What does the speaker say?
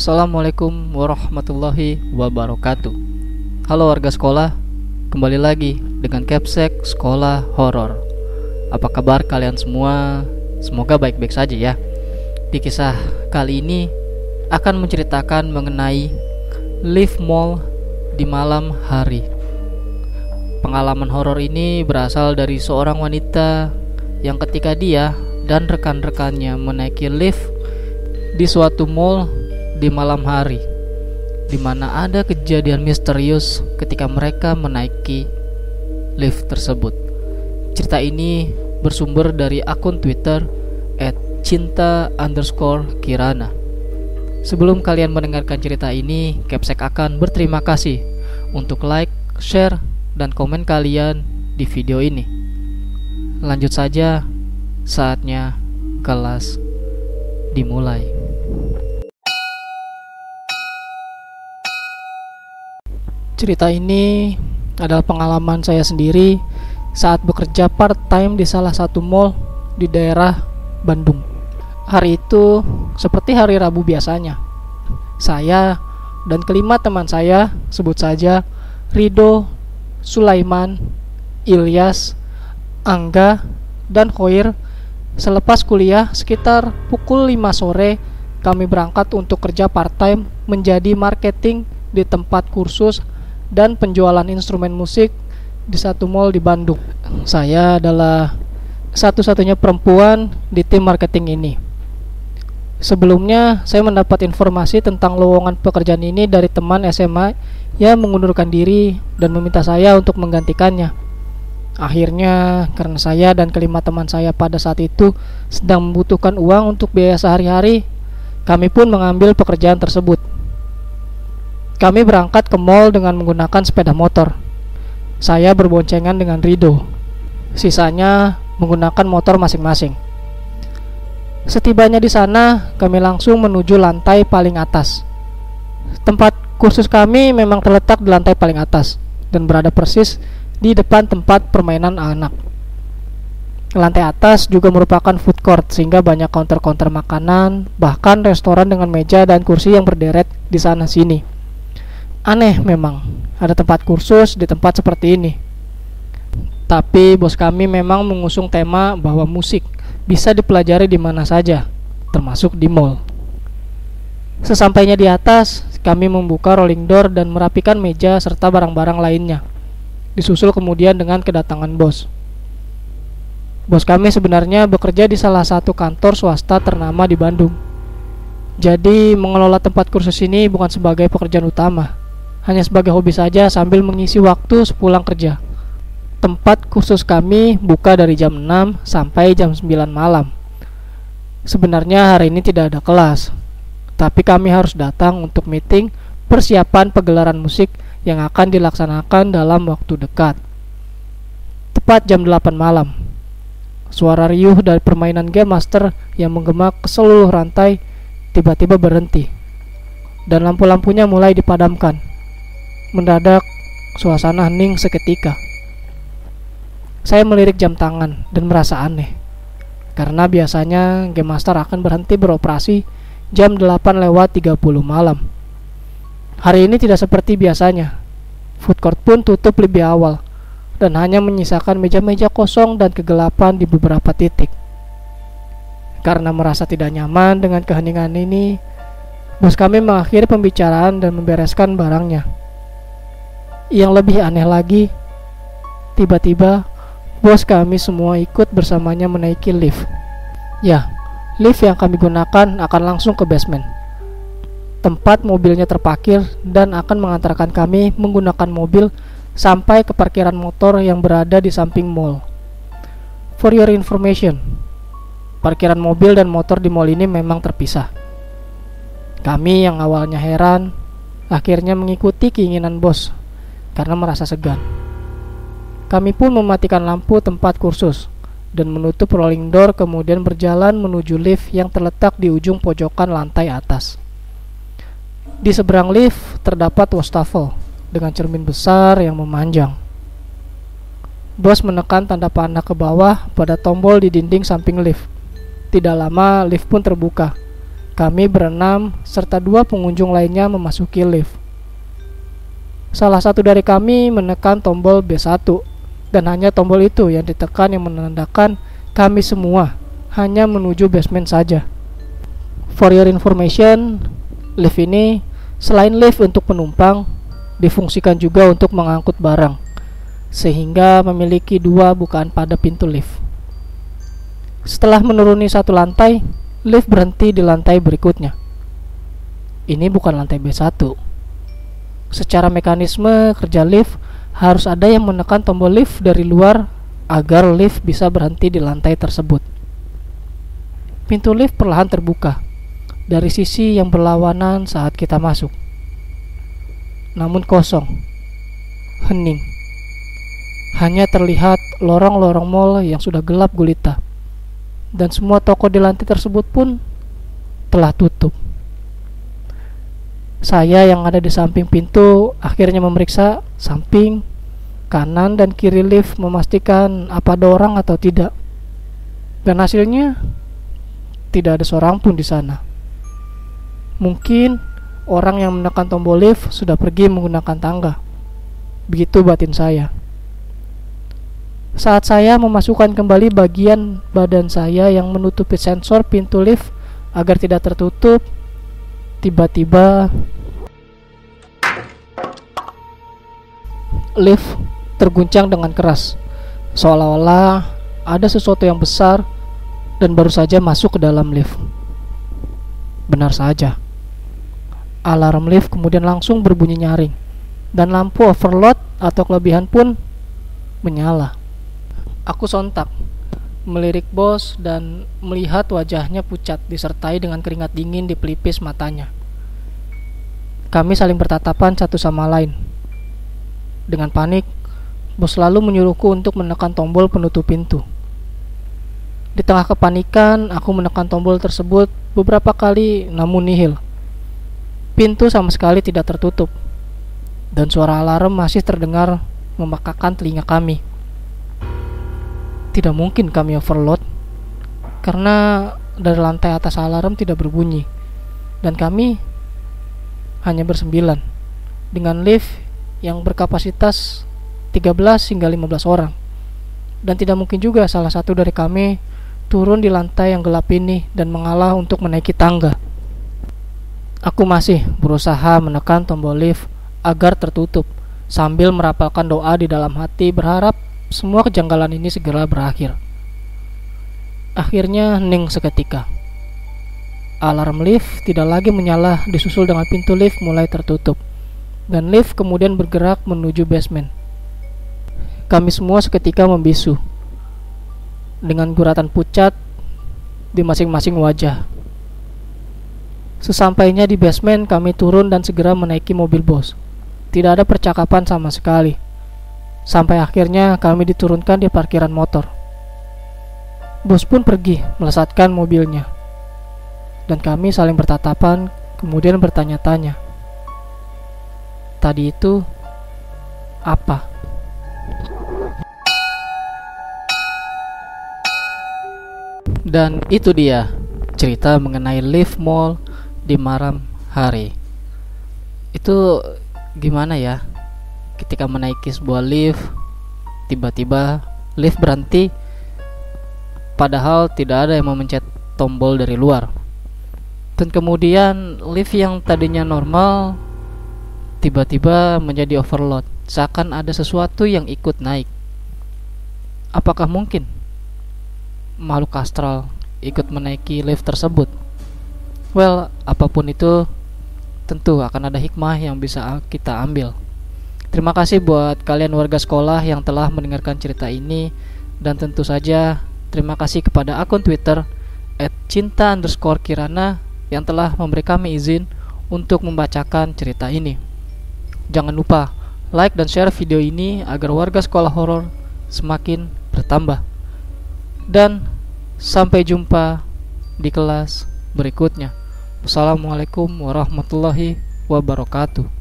Assalamualaikum warahmatullahi wabarakatuh. Halo warga sekolah Kembali lagi dengan Capsek Sekolah Horor. Apa kabar kalian semua? Semoga baik-baik saja ya. Di kisah kali ini akan menceritakan mengenai Live Mall di malam hari. Pengalaman horor ini berasal dari seorang wanita yang ketika dia dan rekan-rekannya menaiki lift di suatu mall di malam hari di mana ada kejadian misterius ketika mereka menaiki lift tersebut. Cerita ini bersumber dari akun Twitter @cinta underscore kirana. Sebelum kalian mendengarkan cerita ini, Capsek akan berterima kasih untuk like, share, dan komen kalian di video ini. Lanjut saja, saatnya kelas dimulai. Cerita ini adalah pengalaman saya sendiri saat bekerja part-time di salah satu mall di daerah Bandung. Hari itu seperti hari Rabu biasanya. Saya dan kelima teman saya, sebut saja Rido, Sulaiman, Ilyas, Angga, dan Khoir selepas kuliah sekitar pukul 5 sore kami berangkat untuk kerja part-time menjadi marketing di tempat kursus dan penjualan instrumen musik di satu mall di Bandung. Saya adalah satu-satunya perempuan di tim marketing ini. Sebelumnya, saya mendapat informasi tentang lowongan pekerjaan ini dari teman SMA yang mengundurkan diri dan meminta saya untuk menggantikannya. Akhirnya, karena saya dan kelima teman saya pada saat itu sedang membutuhkan uang untuk biaya sehari-hari, kami pun mengambil pekerjaan tersebut. Kami berangkat ke mall dengan menggunakan sepeda motor. Saya berboncengan dengan Rido. Sisanya menggunakan motor masing-masing. Setibanya di sana, kami langsung menuju lantai paling atas. Tempat kursus kami memang terletak di lantai paling atas dan berada persis di depan tempat permainan anak. Lantai atas juga merupakan food court sehingga banyak counter-counter makanan, bahkan restoran dengan meja dan kursi yang berderet di sana sini. Aneh memang, ada tempat kursus di tempat seperti ini. Tapi bos kami memang mengusung tema bahwa musik bisa dipelajari di mana saja, termasuk di mall. Sesampainya di atas, kami membuka rolling door dan merapikan meja serta barang-barang lainnya. Disusul kemudian dengan kedatangan bos. Bos kami sebenarnya bekerja di salah satu kantor swasta ternama di Bandung. Jadi, mengelola tempat kursus ini bukan sebagai pekerjaan utama, hanya sebagai hobi saja sambil mengisi waktu sepulang kerja. Tempat khusus kami buka dari jam 6 sampai jam 9 malam. Sebenarnya hari ini tidak ada kelas, tapi kami harus datang untuk meeting persiapan pegelaran musik yang akan dilaksanakan dalam waktu dekat. Tepat jam 8 malam, suara riuh dari permainan Game Master yang menggema ke seluruh rantai tiba-tiba berhenti dan lampu-lampunya mulai dipadamkan. Mendadak, suasana hening seketika. Saya melirik jam tangan dan merasa aneh. Karena biasanya Game Master akan berhenti beroperasi jam 8 lewat 30 malam. Hari ini tidak seperti biasanya. Food court pun tutup lebih awal dan hanya menyisakan meja-meja kosong dan kegelapan di beberapa titik. Karena merasa tidak nyaman dengan keheningan ini, bos kami mengakhiri pembicaraan dan membereskan barangnya. Yang lebih aneh lagi, tiba-tiba bos kami semua ikut bersamanya menaiki lift. Ya, lift yang kami gunakan akan langsung ke basement. Tempat mobilnya terparkir dan akan mengantarkan kami menggunakan mobil sampai ke parkiran motor yang berada di samping mall. For your information, parkiran mobil dan motor di mall ini memang terpisah. Kami yang awalnya heran, akhirnya mengikuti keinginan bos karena merasa segan. Kami pun mematikan lampu tempat kursus dan menutup rolling door kemudian berjalan menuju lift yang terletak di ujung pojokan lantai atas. Di seberang lift terdapat wastafel dengan cermin besar yang memanjang. Bos menekan tanda panah ke bawah pada tombol di dinding samping lift. Tidak lama lift pun terbuka. Kami berenam serta dua pengunjung lainnya memasuki lift. Salah satu dari kami menekan tombol B1 dan hanya tombol itu yang ditekan yang menandakan kami semua hanya menuju basement saja. For your information, lift ini selain lift untuk penumpang difungsikan juga untuk mengangkut barang sehingga memiliki dua bukaan pada pintu lift. Setelah menuruni satu lantai, lift berhenti di lantai berikutnya. Ini bukan lantai B1. Secara mekanisme kerja lift harus ada yang menekan tombol lift dari luar agar lift bisa berhenti di lantai tersebut. Pintu lift perlahan terbuka dari sisi yang berlawanan saat kita masuk. Namun kosong. Hening. Hanya terlihat lorong-lorong mall yang sudah gelap gulita dan semua toko di lantai tersebut pun telah tutup. Saya yang ada di samping pintu akhirnya memeriksa samping, kanan dan kiri lift memastikan apa ada orang atau tidak. Dan hasilnya tidak ada seorang pun di sana. Mungkin orang yang menekan tombol lift sudah pergi menggunakan tangga. Begitu batin saya. Saat saya memasukkan kembali bagian badan saya yang menutupi sensor pintu lift agar tidak tertutup, tiba-tiba lift terguncang dengan keras, seolah-olah ada sesuatu yang besar dan baru saja masuk ke dalam lift. Benar saja, alarm lift kemudian langsung berbunyi nyaring, dan lampu overload atau kelebihan pun menyala. Aku sontak melirik bos dan melihat wajahnya pucat disertai dengan keringat dingin di pelipis matanya. Kami saling bertatapan satu sama lain. Dengan panik, bos lalu menyuruhku untuk menekan tombol penutup pintu. Di tengah kepanikan, aku menekan tombol tersebut beberapa kali namun nihil. Pintu sama sekali tidak tertutup. Dan suara alarm masih terdengar memakakan telinga kami tidak mungkin kami overload. Karena dari lantai atas alarm tidak berbunyi. Dan kami hanya bersembilan. Dengan lift yang berkapasitas 13 hingga 15 orang. Dan tidak mungkin juga salah satu dari kami turun di lantai yang gelap ini dan mengalah untuk menaiki tangga. Aku masih berusaha menekan tombol lift agar tertutup sambil merapalkan doa di dalam hati berharap semua kejanggalan ini segera berakhir. Akhirnya Ning seketika. Alarm lift tidak lagi menyala disusul dengan pintu lift mulai tertutup. Dan lift kemudian bergerak menuju basement. Kami semua seketika membisu. Dengan guratan pucat di masing-masing wajah. Sesampainya di basement, kami turun dan segera menaiki mobil bos. Tidak ada percakapan sama sekali Sampai akhirnya kami diturunkan di parkiran motor. Bos pun pergi melesatkan mobilnya. Dan kami saling bertatapan, kemudian bertanya-tanya. Tadi itu apa? Dan itu dia cerita mengenai lift mall di malam hari. Itu gimana ya? Ketika menaiki sebuah lift tiba-tiba lift berhenti. Padahal tidak ada yang memencet tombol dari luar. Dan kemudian lift yang tadinya normal tiba-tiba menjadi overload. Seakan ada sesuatu yang ikut naik. Apakah mungkin makhluk astral ikut menaiki lift tersebut? Well apa pun itu tentu akan ada hikmah yang bisa kita ambil Terima kasih buat kalian warga sekolah yang telah mendengarkan cerita ini dan tentu saja terima kasih kepada akun Twitter @cinta underscore kirana yang telah memberi kami izin untuk membacakan cerita ini. Jangan lupa like dan share video ini agar warga sekolah horor semakin bertambah. Dan sampai jumpa di kelas berikutnya. Wassalamualaikum warahmatullahi wabarakatuh.